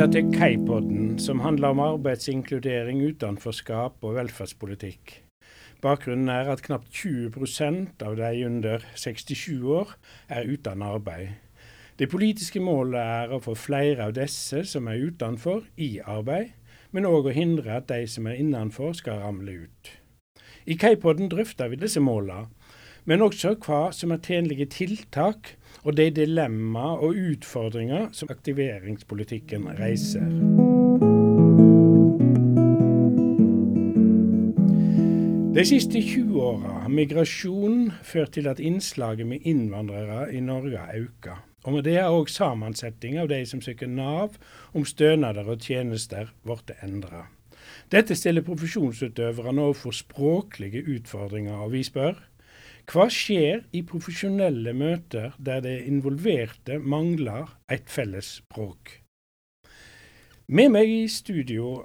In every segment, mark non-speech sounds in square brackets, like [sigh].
lytter til Kaipodden, som handler om arbeidsinkludering, utenforskap og velferdspolitikk. Bakgrunnen er at knapt 20% av de under 67 år er uten arbeid. Det politiske målet er å få flere av disse som er utenfor, i arbeid, men òg å hindre at de som er innenfor skal ramle ut. I Kaipodden drøfter vi disse målene, men også hva som er tjenlige tiltak og de dilemmaer og utfordringer som aktiveringspolitikken reiser. De siste 20 åra har migrasjon ført til at innslaget med innvandrere i Norge har økt. Og med det har òg sammensetning av de som søker Nav om stønader og tjenester blitt endra. Dette stiller profesjonsutøverne overfor språklige utfordringer, og vi spør hva skjer i profesjonelle møter der de involverte mangler et felles språk? Med meg i studio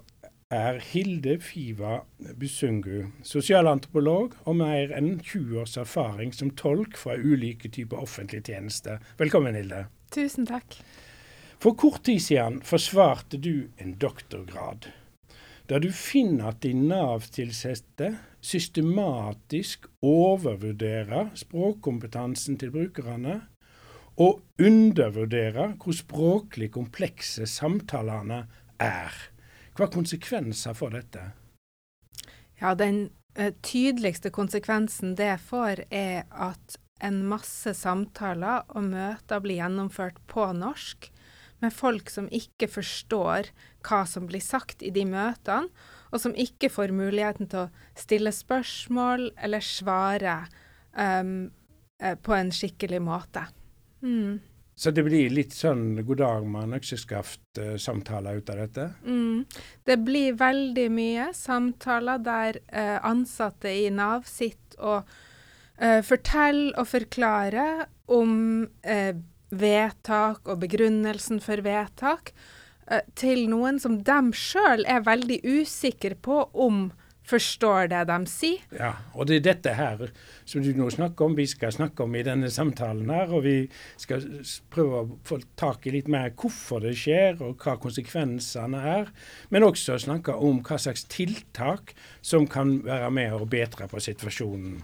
er Hilde Fiva Busungu, sosialantropolog og mer enn 20 års erfaring som tolk fra ulike typer offentlige tjenester. Velkommen, Hilde. Tusen takk. For kort tid siden forsvarte du en doktorgrad der du finner at de Nav-tilsatte systematisk overvurderer språkkompetansen til brukerne, og undervurderer hvor språklig komplekse samtalene er. Hva er konsekvenser får dette? Ja, Den uh, tydeligste konsekvensen det får, er at en masse samtaler og møter blir gjennomført på norsk, med folk som ikke forstår hva som blir sagt i de møtene, og som ikke får muligheten til å stille spørsmål eller svare um, på en skikkelig måte. Mm. Så det blir litt sånn god dag mann økseskaft-samtaler ut av dette? Mm. Det blir veldig mye samtaler der uh, ansatte i Nav sitter og uh, forteller og forklarer om uh, vedtak og begrunnelsen for vedtak uh, til noen som de sjøl er veldig usikre på om forstår det de sier. Ja, og det er dette her som du nå snakker om, vi skal snakke om i denne samtalen her. Og vi skal prøve å få tak i litt mer hvorfor det skjer, og hva konsekvensene er. Men også snakke om hva slags tiltak som kan være med å bedre på situasjonen.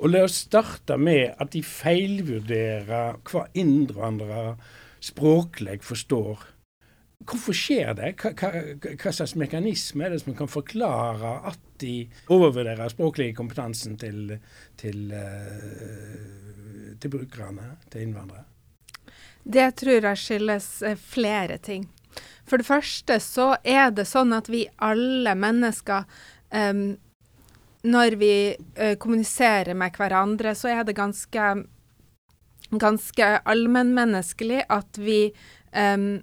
Og la oss starte med at de feilvurderer hva innvandrere språklig forstår. Hvorfor skjer det? Hva, hva, hva, slags mekanisme er det som kan forklare at de overvurderer språklig kompetansen til, til, uh, til brukerne, til innvandrere? Det tror jeg skyldes eh, flere ting. For det første så er det sånn at vi alle mennesker um, når vi uh, kommuniserer med hverandre, så er det ganske, ganske allmennmenneskelig at vi um,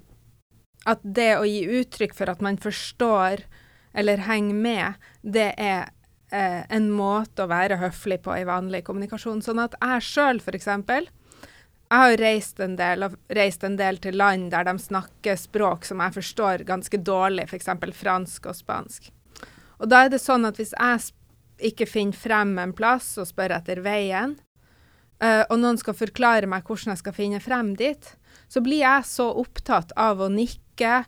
At det å gi uttrykk for at man forstår eller henger med, det er uh, en måte å være høflig på i vanlig kommunikasjon. Sånn at jeg sjøl, f.eks. Jeg har reist en, del, reist en del til land der de snakker språk som jeg forstår ganske dårlig, f.eks. fransk og spansk. Og da er det sånn at hvis jeg ikke finner frem en plass og spør etter veien, uh, og noen skal forklare meg hvordan jeg skal finne frem dit, så blir jeg så opptatt av å nikke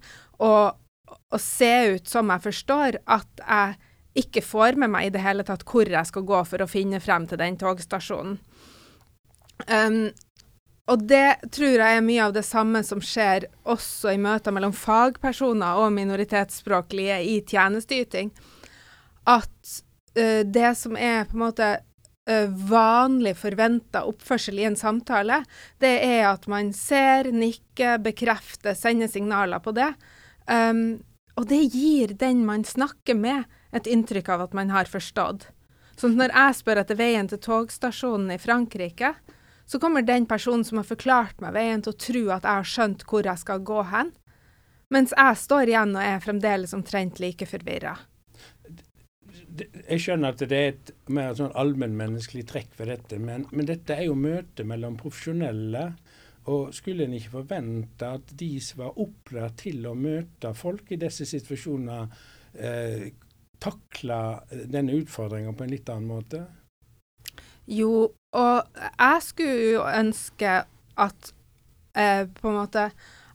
og, og se ut som jeg forstår, at jeg ikke får med meg i det hele tatt hvor jeg skal gå for å finne frem til den togstasjonen. Um, og det tror jeg er mye av det samme som skjer også i møter mellom fagpersoner og minoritetsspråklige i tjenesteyting. At uh, det som er på en måte uh, vanlig forventa oppførsel i en samtale, det er at man ser, nikker, bekrefter, sender signaler på det. Um, og det gir den man snakker med, et inntrykk av at man har forstått. Så når jeg spør etter veien til togstasjonen i Frankrike, så kommer den personen som har forklart meg veien, til å tro at jeg har skjønt hvor jeg skal gå hen, mens jeg står igjen og er fremdeles omtrent like forvirra jeg skjønner at det er et mer sånn allmennmenneskelig trekk ved dette, men, men, dette er jo møte mellom profesjonelle. Og skulle en ikke forvente at de som var opplært til å møte folk i disse situasjonene, eh, takla denne utfordringa på en litt annen måte? Jo, og jeg skulle jo ønske at eh, på en måte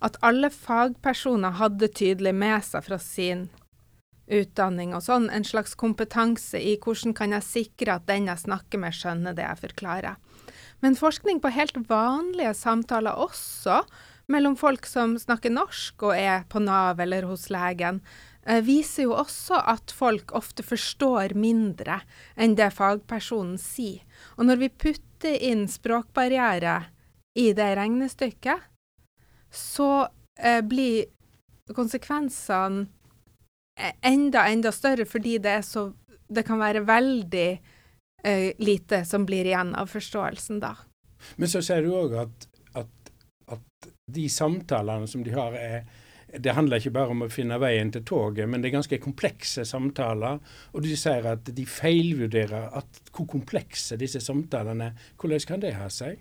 at alle fagpersoner hadde tydelig med seg fra sin utdanning og sånn, en slags kompetanse i hvordan kan jeg sikre at den jeg snakker med, skjønner det jeg forklarer. Men forskning på helt vanlige samtaler også, mellom folk som snakker norsk og er på Nav eller hos legen, eh, viser jo også at folk ofte forstår mindre enn det fagpersonen sier. Og når vi putter inn språkbarriere i det regnestykket, så eh, blir konsekvensene enda, enda større, fordi det, så, det kan være veldig eh, lite som blir igjen av forståelsen da. Men så sier du òg at, at, at, de samtalene som de har, er det handler ikke bare om å finne veien til toget, men det er ganske komplekse samtaler. Og de sier at de feilvurderer at hvor komplekse disse samtalene. Hvordan kan det ha seg?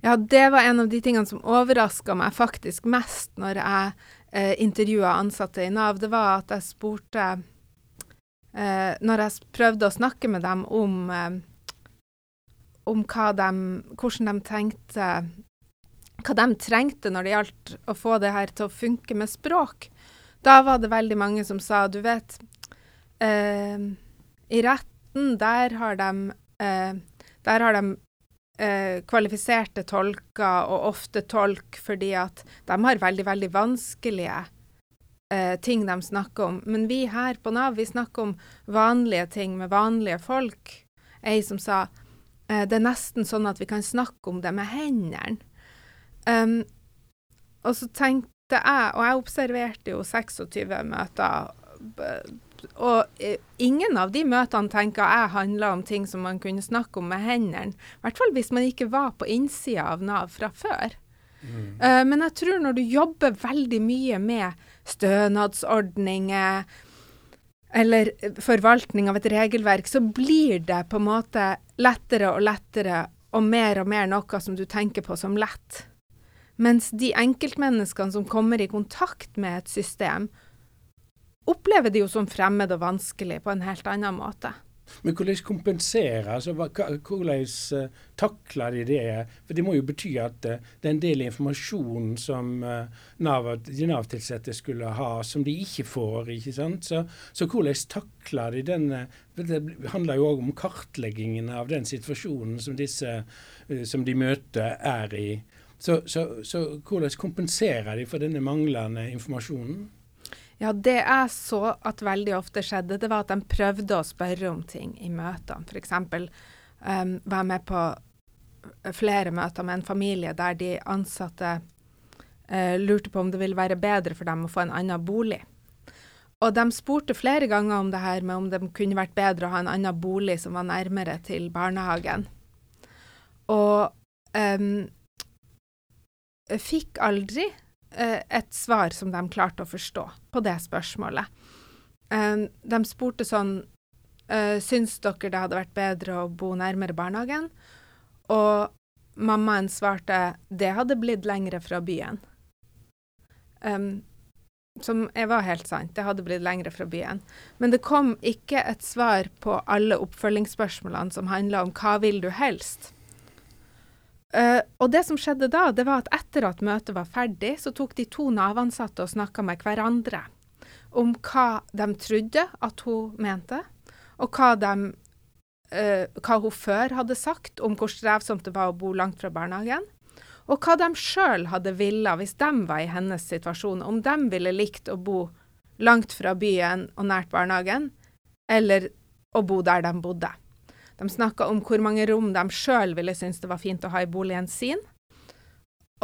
Ja, det var en av de tingene som overraska meg faktisk mest når jeg eh, intervjua ansatte i Nav. Det var at jeg spurte eh, Når jeg prøvde å snakke med dem om, eh, om de, hvordan de tenkte Hva de trengte når det gjaldt å få det her til å funke med språk, da var det veldig mange som sa Du vet, eh, i retten, der har de eh, der har de eh, kvalifiserte tolker, og ofte tolk fordi at de har veldig, veldig vanskelige eh, ting de snakker om. Men vi her på Nav, vi snakker om vanlige ting med vanlige folk. Ei som sa eh, det er nesten sånn at vi kan snakke om det med hendene. Um, og så tenkte jeg, og jeg observerte jo 26 møter og eh, ingen av de møtene tenker jeg handla om ting som man kunne snakke om med hendene. I hvert fall hvis man ikke var på innsida av Nav fra før. Mm. Uh, men jeg tror når du jobber veldig mye med stønadsordninger eller forvaltning av et regelverk, så blir det på en måte lettere og lettere og mer og mer noe som du tenker på som lett. Mens de enkeltmenneskene som kommer i kontakt med et system, opplever det jo som fremmed og vanskelig på en helt annen måte. Men hvordan kompenserer, altså hvordan uh, takler de det? For Det må jo bety at uh, det er en del informasjon som NAV, de Nav-ansatte skulle ha, som de ikke får. ikke sant? Så, så hvordan takler de den Det handler jo òg om kartleggingen av den situasjonen som, disse, som de møter, er i. Så, så, så hvordan kompenserer de for denne manglende informasjonen? Ja, det jeg så at veldig ofte skjedde, det var at de prøvde å spørre om ting i møtene. F.eks. Um, var med på flere møter med en familie der de ansatte uh, lurte på om det ville være bedre for dem å få en annen bolig. Og de spurte flere ganger om det her med om det kunne vært bedre å ha en annen bolig som var nærmere til barnehagen. Og um, fikk aldri Eh, et svar som de klarte å forstå på det spørsmålet. Eh, de spurte sånn eh, Syns dere det hadde vært bedre å bo nærmere barnehagen? Og mammaen svarte det hadde blitt lengre fra byen. Um, som var helt sant, det hadde blitt lengre fra byen. Men det kom ikke et svar på alle oppfølgingsspørsmålene som handla om hva vil du helst? Uh, og det som skjedde da, det var at etter at møtet var ferdig, så tok de to Nav-ansatte og snakka med hverandre om hva de trodde at hun mente, og hva, de, uh, hva hun før hadde sagt om hvor strevsomt det var å bo langt fra barnehagen. Og hva de sjøl hadde villa hvis de var i hennes situasjon, om de ville likt å bo langt fra byen og nært barnehagen, eller å bo der de bodde. De snakka om hvor mange rom de sjøl ville synes det var fint å ha i boligen sin.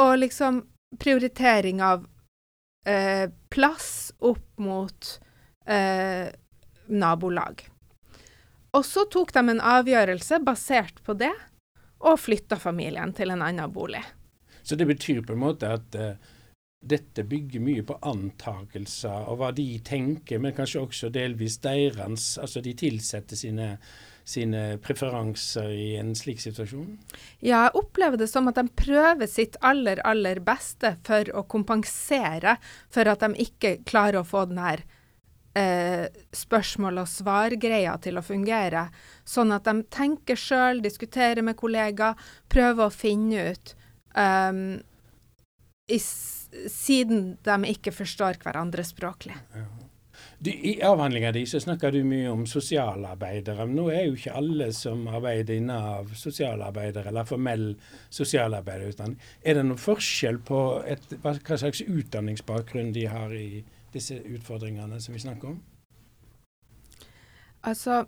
Og liksom prioritering av eh, plass opp mot eh, nabolag. Og så tok de en avgjørelse basert på det, og flytta familien til en annen bolig. Så det betyr på en måte at uh, dette bygger mye på antakelser og hva de tenker, men kanskje også delvis deres, altså de tilsetter sine sine preferanser i en slik situasjon? Ja, jeg opplever det som at de prøver sitt aller, aller beste for å kompensere for at de ikke klarer å få den her eh, spørsmål- og svar-greia til å fungere. Sånn at de tenker sjøl, diskuterer med kollegaer, prøver å finne ut um, i, siden de ikke forstår hverandre språklig. Ja. Du, I avhandlinga di snakker du mye om sosialarbeidere. Men nå er jo ikke alle som arbeider i Nav sosialarbeidere eller formell sosialarbeiderutdanning. Er det noen forskjell på et, hva, hva slags utdanningsbakgrunn de har i disse utfordringene som vi snakker om? Altså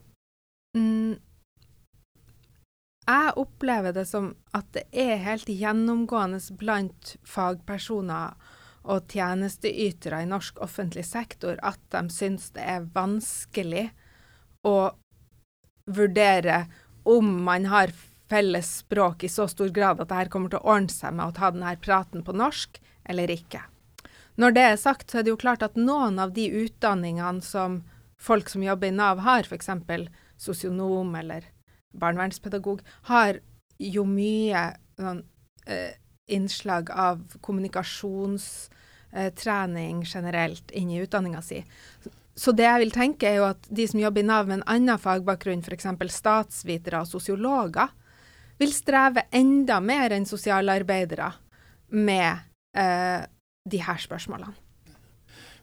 mm, Jeg opplever det som at det er helt gjennomgående blant fagpersoner og tjenesteytere i norsk offentlig sektor at de syns det er vanskelig å vurdere om man har felles språk i så stor grad at dette kommer til å ordne seg med å ta denne praten på norsk, eller ikke. Når det er sagt, så er det jo klart at noen av de utdanningene som folk som jobber i Nav har, f.eks. sosionom eller barnevernspedagog, har jo mye sånn, eh, innslag av kommunikasjonstrening generelt inn i utdanninga si. Så det jeg vil tenke er jo at de som jobber i Nav med en annen fagbakgrunn, f.eks. statsvitere og sosiologer, vil streve enda mer enn sosialarbeidere med eh, de her spørsmålene.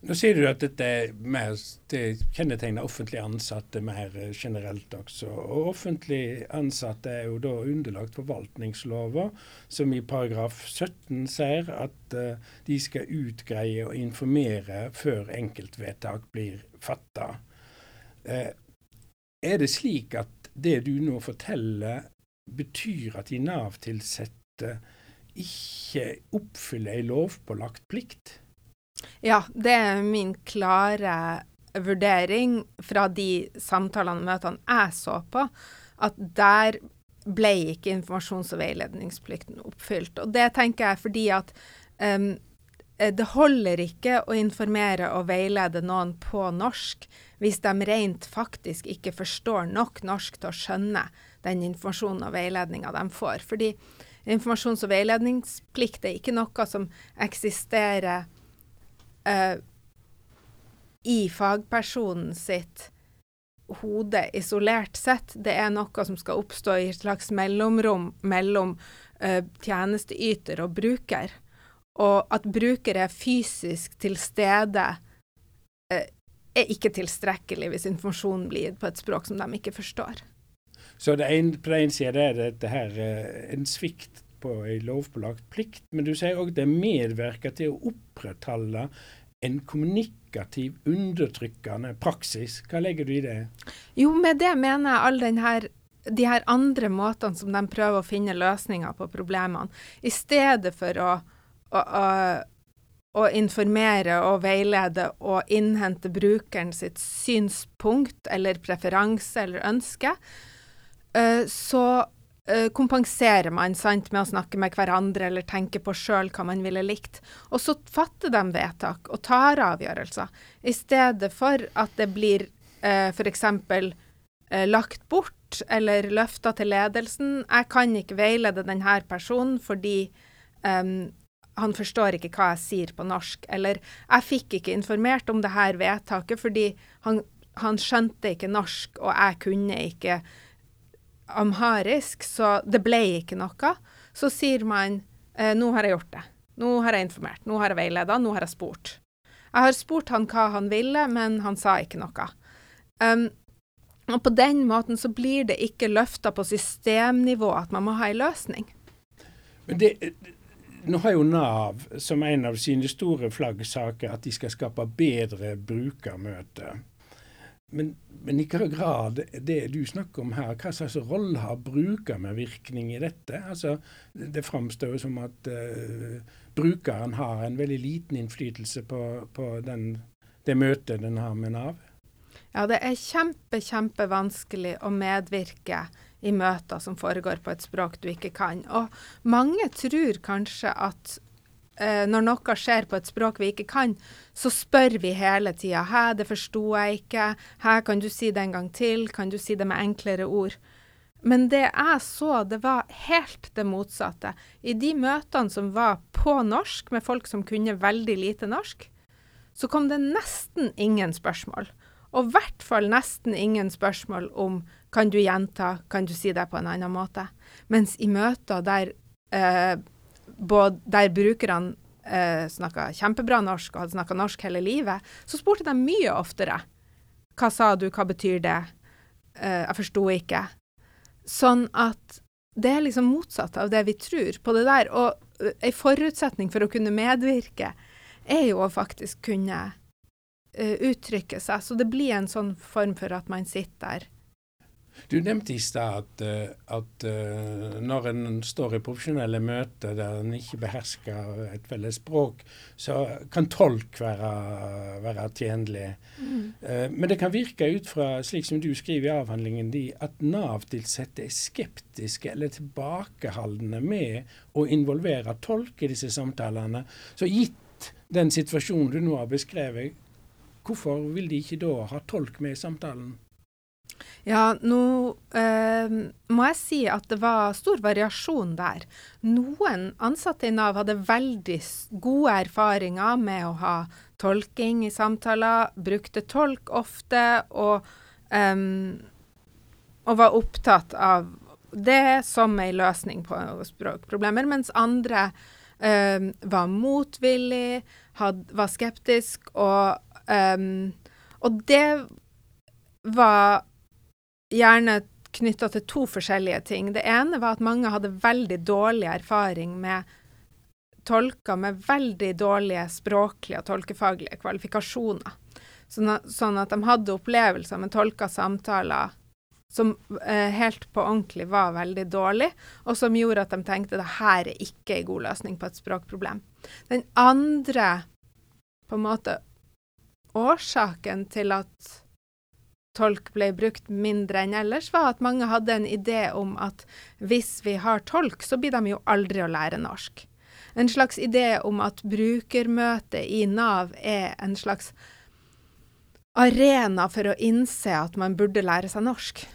Nå sier du at dette mer, det kjennetegner offentlig ansatte mer generelt også. Og offentlig ansatte er jo da underlagt forvaltningslover, som i paragraf 17 sier at uh, de skal utgreie og informere før enkeltvedtak blir fatta. Uh, er det slik at det du nå forteller, betyr at de Nav-tilsatte ikke oppfyller ei lovpålagt plikt? Ja, det er min klare vurdering fra de samtalene og møtene jeg så på, at der ble ikke informasjons- og veiledningsplikten oppfylt. Og det tenker jeg fordi at um, det holder ikke å informere og veilede noen på norsk hvis de rent faktisk ikke forstår nok norsk til å skjønne den informasjonen og veiledninga de får. Fordi informasjons- og veiledningsplikt er ikke noe som eksisterer uh, i fagpersonen sitt hode isolert sett. Det er noe som skal oppstå i et slags mellomrom mellom eh, tjenesteyter og bruker. Og at bruker er fysisk til stede, eh, er ikke tilstrekkelig hvis informasjonen blir gitt på et språk som de ikke forstår. Så det en, på den ene sida er dette her en svikt på en lovpålagt plikt, men du sier òg det medvirker til å opprettholde en kommunikativ, undertrykkende praksis. Hva legger du i det? Jo, med det mener jeg all den de her andre måtene som de prøver å finne løsninger på problemene, i stedet for å, å, å, å informere og veilede og innhente brukeren sitt synspunkt eller preferanse eller ønske, uh, så kompenserer man sant, med å snakke med hverandre eller tenke på sjøl hva man ville likt. Og så fatter de vedtak og tar avgjørelser, i stedet for at det blir eh, f.eks. Eh, lagt bort eller løfta til ledelsen. Jeg kan ikke veilede denne personen fordi um, han forstår ikke hva jeg sier på norsk. Eller jeg fikk ikke informert om dette vedtaket fordi han, han skjønte ikke norsk, og jeg kunne ikke amharisk, så det ble ikke noe, så sier man eh, nå har jeg gjort det. Nå har jeg informert, nå har jeg veileda, nå har jeg spurt. Jeg har spurt han hva han ville, men han sa ikke noe. Um, og på den måten så blir det ikke løfta på systemnivå at man må ha en løsning. Men det, nå har jo Nav som en av sine store flaggsaker at de skal skape bedre brukermøter. Men, men, i hva grad det du snakker om her, hva slags rolle har brukermedvirkning i dette? Altså, det framstår jo som at uh, brukeren har en veldig liten innflytelse på, på den, det møtet den har med Nav. Ja, det er kjempe, kjempevanskelig å medvirke i møter som foregår på et språk du ikke kan. Og mange tror kanskje at eh, når noe skjer på et språk vi ikke kan, så spør vi hele tida 'hæ, det forsto jeg ikke', 'hæ, kan du si det en gang til', 'kan du si det med enklere ord'? Men det jeg så, det var helt det motsatte. I de møtene som var på norsk, med folk som kunne veldig lite norsk, så kom det nesten ingen spørsmål. Og i hvert fall nesten ingen spørsmål om kan du gjenta, kan du si det på en annen måte. Mens i møter der eh, både der brukerne eh, snakka kjempebra norsk og hadde snakka norsk hele livet, så spurte de mye oftere. Hva sa du, hva betyr det? Eh, jeg forsto ikke. Sånn at det er liksom motsatt av det vi tror på det der. Og ei en forutsetning for å kunne medvirke er jo å faktisk kunne uh, uttrykke seg. Så det blir en sånn form for at man sitter der du nevnte i stad at, eh, at, eh, når en står i profesjonelle møter der en ikke behersker et felles språk, så kan tolk være, være tjenlig. Mm. Uh, men det kan virke ut fra, slik som du skriver i avhandlingen din, at Nav-tilsatte er skeptiske eller tilbakeholdne med å involvere tolk i disse samtalene. Så gitt den situasjonen du nå har beskrevet, hvorfor vil de ikke da ha tolk med i samtalen? Ja, nå eh, må jeg si at det var stor variasjon der. Noen ansatte i Nav hadde veldig gode erfaringer med å ha tolking i samtaler, brukte tolk ofte og, eh, og var opptatt av det som ei løsning på språkproblemer, mens andre eh, var motvillig, had, var skeptisk, og, um, og det var gjerne knytta til to forskjellige ting. Det ene var at mange hadde veldig dårlig erfaring med tolker med veldig dårlige språklige og tolkefaglige kvalifikasjoner. Sånn at, sånn de hadde opplevelser med tolka samtaler som eh, helt på ordentlig var veldig dårlig, og som gjorde at de tenkte det her er ikke en god løsning på et språkproblem. Den andre på en måte årsaken til at tolk ble brukt mindre enn ellers, var at mange hadde en idé om at hvis vi har tolk, så blir de jo aldri å lære norsk. En slags idé om at brukermøtet i Nav er en slags arena for å innse at man burde lære seg norsk.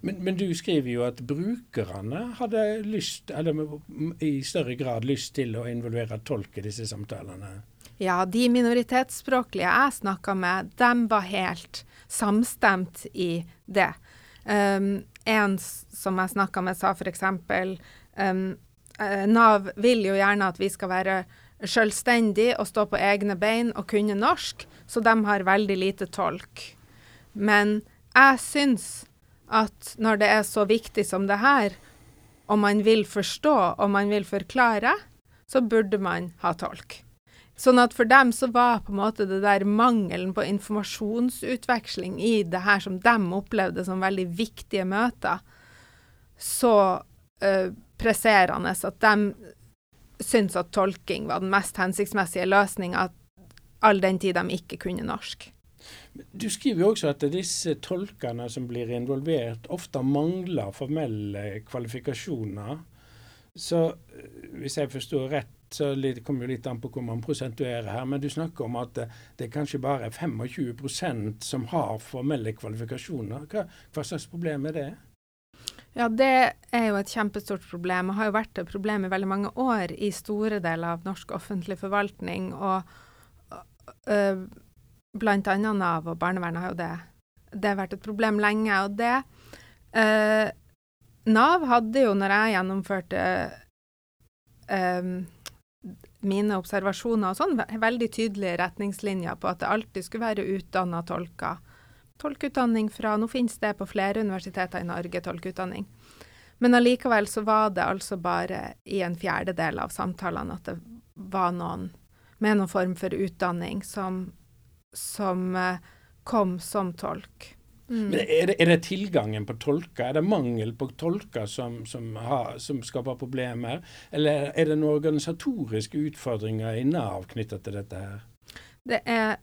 Men, men, du skriver jo at brukerne hadde lyst, eller i større grad lyst til å involvere tolk i disse samtalene? Ja, de minoritetsspråklige jeg snakka med, dem var helt samstemt i det. Um, en som jeg snakka med, sa f.eks. Um, uh, Nav vil jo gjerne at vi skal være selvstendige og stå på egne bein og kunne norsk, så de har veldig lite tolk. Men jeg syns at når det er så viktig som det her, og man vil forstå og man vil forklare, så burde man ha tolk. Sånn at for dem så var på en måte det der mangelen på informasjonsutveksling i det her som de opplevde som veldig viktige møter, så uh, presserende at de syntes at tolking var den mest hensiktsmessige løsninga, all den tid de ikke kunne norsk. Du skriver jo også at disse tolkene som blir involvert, ofte mangler formelle kvalifikasjoner. Så eh, hvis jeg forstår rett, så det kommer jo litt an på hvor man prosentuerer her, men du snakker om at det, det er kanskje bare 25% som har formelle kvalifikasjoner. Hva, hva, slags problem er det? Ja, Det er jo et kjempestort problem, og har jo vært et problem i veldig mange år i store deler av norsk offentlig forvaltning. og øh, annet Nav og barnevernet har jo det, det har vært et problem lenge. og det øh, Nav hadde jo, når jeg gjennomførte øh, mine observasjoner og sånn, veldig tydelige retningslinjer på at det alltid skulle være utdanna tolker. Tolkeutdanning fra Nå finnes det på flere universiteter i Norge, tolkeutdanning. Men allikevel så var det altså bare i en fjerdedel av samtalene at det var noen med noen form for utdanning som, som uh, kom som tolk. Mm. Men er det, er det, tilgangen på tolker? Er det mangel på tolker som, som, har, som, skaper problemer? Eller er det noen organisatoriske utfordringer i Nav knytta til dette her? Det er,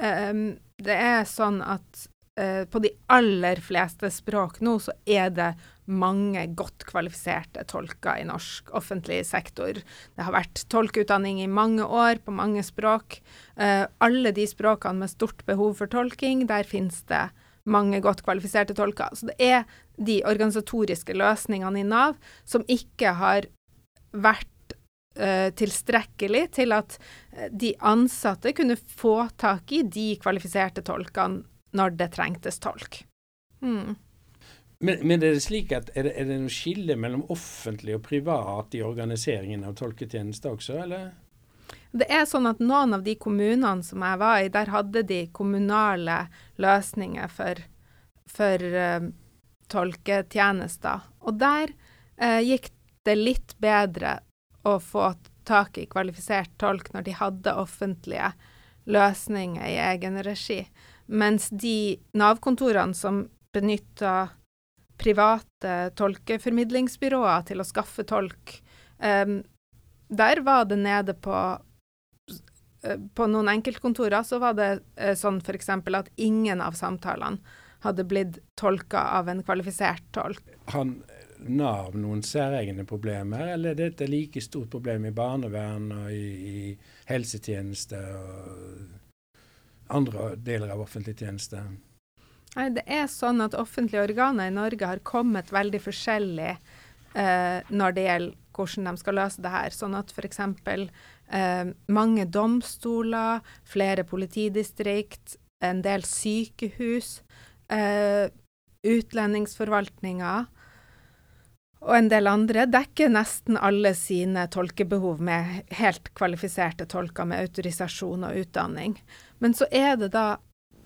um, det er sånn at uh, på de aller fleste språk nå så er det mange godt kvalifiserte tolker i norsk offentlig sektor. Det har vært tolkeutdanning i mange år på mange språk. Uh, alle de språkene med stort behov for tolking, der finnes det mange godt kvalifiserte tolker. Så det er de organisatoriske løsningene i Nav som ikke har vært uh, tilstrekkelig til at uh, de ansatte kunne få tak i de kvalifiserte tolkene når det trengtes tolk. Mm. Men, men, er det slik at er det, er det noe skille mellom offentlig og privat i organiseringen av tolketjenester også, eller? Det er sånn at noen av de kommunene som jeg var i, der hadde de kommunale løsninger for, for uh, tolketjenester. Og der uh, gikk det litt bedre å få tak i kvalifisert tolk når de hadde offentlige løsninger i egen regi. Mens de Nav-kontorene som benytta private tolkeformidlingsbyråer til å skaffe tolk, um, der var det nede på på noen enkeltkontorer så var det eh, sånn f.eks. at ingen av samtalene hadde blitt tolka av en kvalifisert tolk. Han Nav noen særegne problemer, eller er dette like stort problem i barnevern og i, i helsetjeneste og andre deler av offentlig tjeneste? Nei, det er sånn at offentlige organer i Norge har kommet veldig forskjellig eh, når det gjelder hvordan de skal løse det her. Sånn at f.eks. Eh, mange domstoler, flere politidistrikt, en del sykehus, eh, utlendingsforvaltninga og en del andre dekker nesten alle sine tolkebehov med helt kvalifiserte tolker med autorisasjon og utdanning. Men så er det da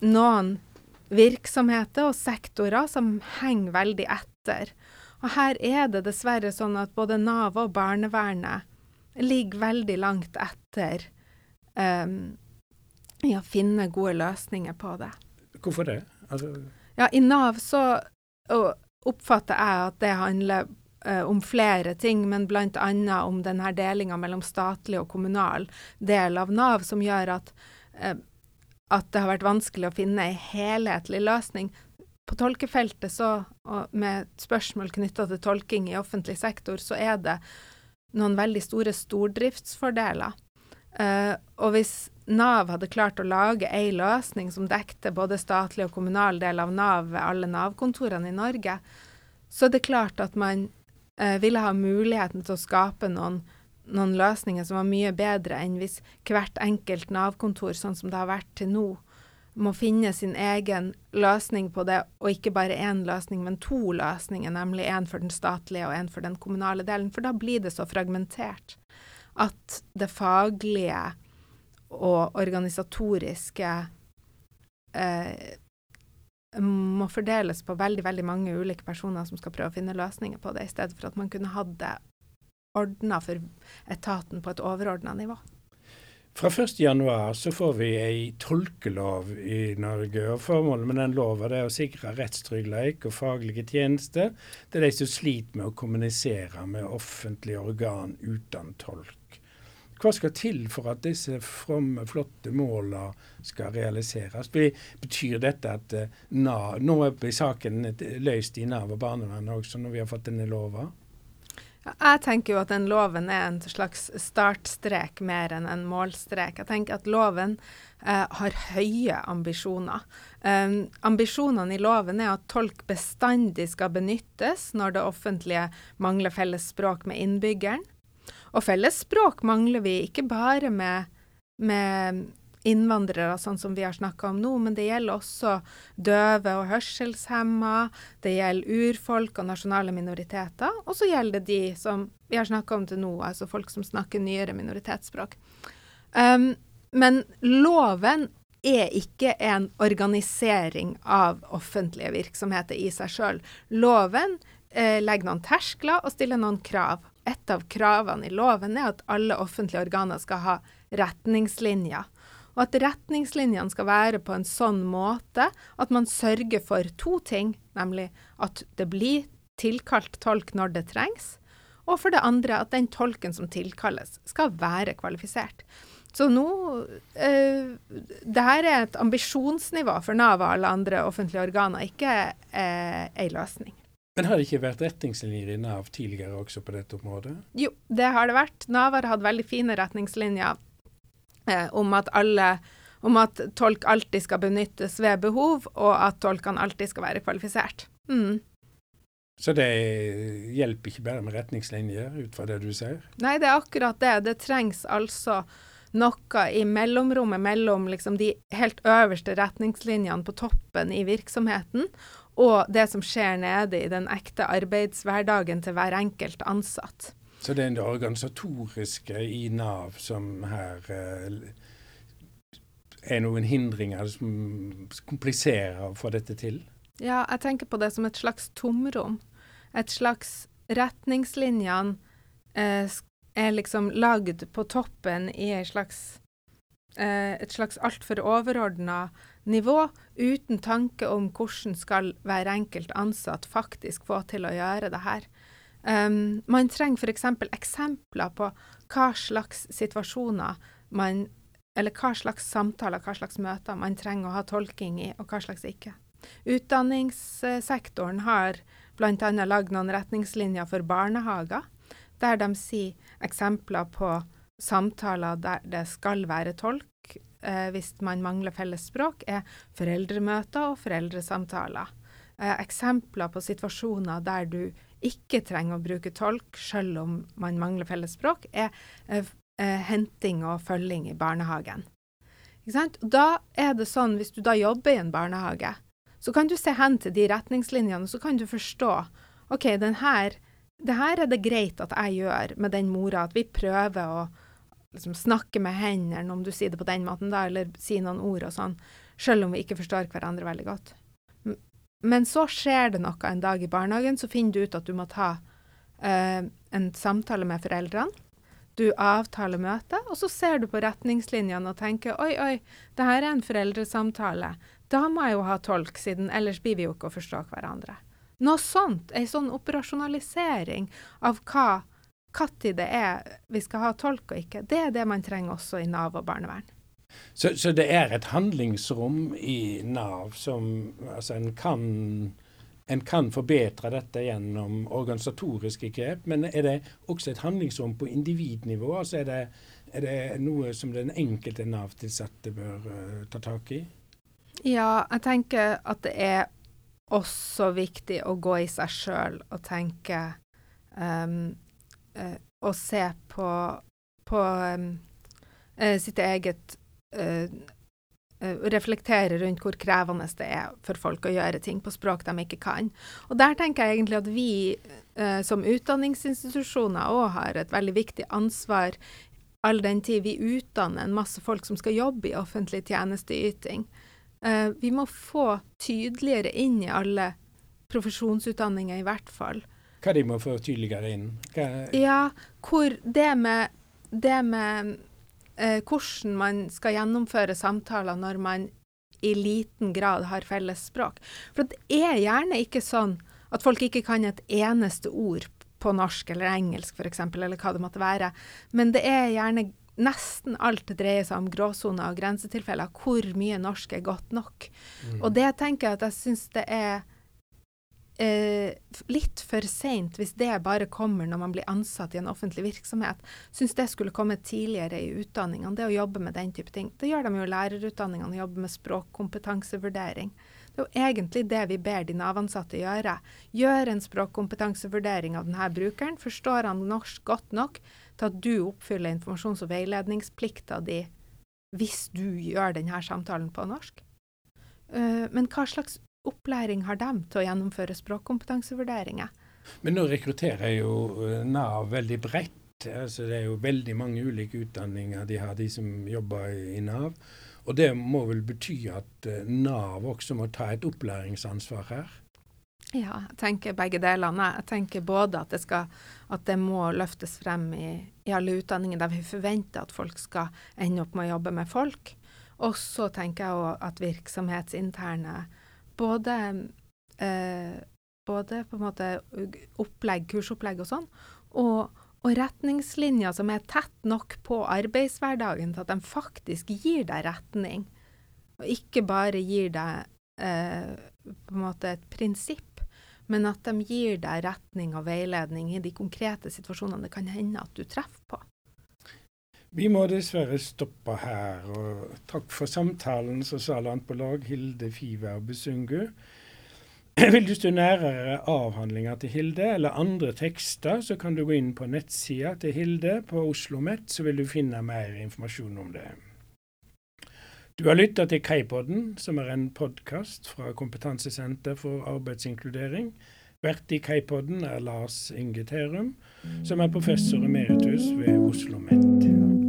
noen virksomheter og sektorer som henger veldig etter. Og her er det dessverre sånn at både Nav og barnevernet ligger veldig langt etter um, i å finne gode løsninger på det. Hvorfor det? Altså ja, i Nav så oppfatter jeg at det handler uh, om flere ting, men bl.a. om denne delinga mellom statlig og kommunal del av Nav, som gjør at, uh, at det har vært vanskelig å finne ei helhetlig løsning. På tolkefeltet, så, med spørsmål knytta til tolking i offentlig sektor, så er det noen veldig store stordriftsfordeler. Uh, og hvis Nav hadde klart å lage ei løsning som dekte både statlig og kommunal del av Nav ved alle Nav-kontorene i Norge, så er det klart at man uh, ville ha muligheten til å skape noen, noen, løsninger som var mye bedre enn hvis hvert enkelt Nav-kontor, sånn som det har vært til nå, må finne sin egen løsning på det, og ikke bare én løsning, men to løsninger, nemlig én for den statlige og én for den kommunale delen. For da blir det så fragmentert at det faglige og organisatoriske eh, må fordeles på veldig veldig mange ulike personer som skal prøve å finne løsninger på det, i stedet for at man kunne hatt det ordna for etaten på et overordna nivå. Fra 1.1 så får vi ei tolkelov i Norge. og Formålet med den lova er å sikre rettstrygghet og faglige tjenester til de som sliter med å kommunisere med offentlige organ uten tolk. Hva skal til for at disse fromme, flotte målene skal realiseres? Betyr dette at uh, Nav, Nå blir saken løst i Nav og barnevernet også, når vi har fått denne lova? Jeg tenker jo at den loven er en slags startstrek mer enn en målstrek. Jeg tenker at loven eh, har høye ambisjoner. Um, ambisjonene i loven er at tolk bestandig skal benyttes når det offentlige mangler felles språk med innbyggeren. Og felles språk mangler vi ikke bare med, med innvandrere, sånn som vi har snakka om nå, men det gjelder også døve og hørselshemma, det gjelder urfolk og nasjonale minoriteter, og så gjelder det de som vi har snakka om til nå, altså folk som snakker nyere minoritetsspråk. Um, men loven er ikke en organisering av offentlige virksomheter i seg sjøl. Loven eh, legger noen terskler og stiller noen krav et av kravene i loven er at alle offentlige organer skal ha retningslinjer. Og at retningslinjene skal være på en sånn måte at man sørger for to ting, nemlig at det blir tilkalt tolk når det trengs, og for det andre at den tolken som tilkalles, skal være kvalifisert. Så nå eh, det her er et ambisjonsnivå for Nav og alle andre offentlige organer, ikke eh, ei løsning. Men har det ikke vært retningslinjer i Nav tidligere også på dette området? Jo, det har det vært. Nav har hatt veldig fine retningslinjer eh, om, at alle, om at tolk alltid skal benyttes ved behov, og at tolkene alltid skal være kvalifisert. Mm. Så det hjelper ikke bare med retningslinjer, ut fra det du sier? Nei, det er akkurat det. Det trengs altså noe i mellomrommet mellom liksom de helt øverste retningslinjene på toppen i virksomheten, og det som skjer nede i den ekte arbeidshverdagen til hver enkelt ansatt. Så det er det organisatoriske i Nav som her eh, er noen hindringer som kompliserer å få dette til? Ja, jeg tenker på det som et slags tomrom. Et slags Retningslinjene eh, er liksom lagd på toppen i slags, eh, et slags altfor overordna nivå, uten tanke om hvordan skal hver enkelt ansatt faktisk få til å gjøre det her. Um, man trenger f.eks. eksempler på hva slags situasjoner man Eller hva slags samtaler, hva slags møter man trenger å ha tolking i, og hva slags ikke. Utdanningssektoren har bl.a. lagd noen retningslinjer for barnehager, der de sier eksempler på samtaler der det skal være tolk eh, hvis man mangler felles språk, er foreldremøter og foreldresamtaler. Eh, eksempler på situasjoner der du ikke trenger å bruke tolk selv om man mangler felles språk, er eh, eh, henting og følging i barnehagen. Da er det sånn, hvis du da jobber i en barnehage, så kan du se hen til de retningslinjene, og så kan du forstå OK, den her, det her er det greit at jeg gjør med den mora, at vi prøver å liksom, snakke med hendene, om du sier det på den måten, da, eller si noen ord og sånn, selv om vi ikke forstår hverandre veldig godt. Men så skjer det noe en dag i barnehagen, så finner du ut at du må ta eh, en samtale med foreldrene. Du avtaler møte, og så ser du på retningslinjene og tenker oi, oi, det her er en foreldresamtale. Da må jeg jo ha tolk, siden ellers blir vi jo ikke å forstå hverandre. Noe sånt, ei sånn operasjonalisering av hva når det er vi skal ha tolk og ikke, det er det man trenger også i Nav og barnevern. Så, så, det er et handlingsrom i Nav som altså en kan, en kan forbedre dette gjennom organisatoriske grep, men er det også et handlingsrom på individnivå? Altså er, det, er det noe som den enkelte Nav-tilsatte bør uh, ta tak i? Ja, jeg tenker at det er også viktig å gå i seg sjøl og tenke um, uh, Og se på, på um, uh, sitt eget reflektere rundt hvor krevende det er for folk å gjøre ting på språk de ikke kan. Og der tenker jeg egentlig at vi uh, som utdanningsinstitusjoner òg har et veldig viktig ansvar, all den tid vi utdanner en masse folk som skal jobbe i offentlig tjenesteyting. Uh, vi må få tydeligere inn i alle profesjonsutdanninger, i hvert fall. Hva de må få tydeligere inn? Hva ja, hvor det med, det med eh, hvordan man skal gjennomføre samtaler når man i liten grad har felles språk. For det er gjerne ikke sånn at folk ikke kan et eneste ord på norsk eller engelsk f.eks., eller hva det måtte være. Men det er gjerne nesten alt det dreier seg om gråsoner og grensetilfeller. Hvor mye norsk er godt nok. Mm. Og det tenker jeg at jeg syns det er eh, litt for seint hvis det bare kommer når man blir ansatt i en offentlig virksomhet. Syns det skulle komme tidligere i utdanningene, det å jobbe med den type ting. Det gjør de jo i lærerutdanningene, å jobbe med språkkompetansevurdering. Det er jo egentlig det vi ber de Nav-ansatte gjøre. Gjør en språkkompetansevurdering av denne brukeren. Forstår han norsk godt nok til at du oppfyller informasjons- og veiledningsplikta di hvis du gjør denne samtalen på norsk? Uh, men hva slags opplæring har de til å gjennomføre språkkompetansevurderinger? Men nå rekrutterer jo eh, Nav veldig bredt. Altså det er jo veldig mange ulike utdanninger de har, de som jobber i Nav. Og det må vel bety at eh, Nav også må ta et opplæringsansvar her? Ja, jeg tenker begge delene. Jeg tenker både at det, skal, at det må løftes frem i, i, alle utdanninger der vi forventer at folk skal ende opp med å jobbe med folk. Og så tenker jeg òg at virksomhetsinterne både, eh, både på en måte opplegg, kursopplegg og sånn, og, og retningslinjer som er tett nok på arbeidshverdagen til at de faktisk gir deg retning, og ikke bare gir deg eh, på en måte et prinsipp, men at de gir deg retning og veiledning i de konkrete situasjonene det kan hende at du treffer på. Vi må dessverre stoppe her. og Takk for samtalen, så sa landpålag Hilde Fiver Besungu. [clears throat] Vil du stå nærere avhandlinger til Hilde eller andre tekster, så kan du gå inn på nettsida til Hilde på Oslo OsloMet, så vil du finne mer informasjon om det. Du har lytta til Kaipodden, som er en podkast fra Kompetansesenter for arbeidsinkludering Vert i Kaipodden er Lars Inge Terum, som er professor emeritus ved Oslo OsloMet.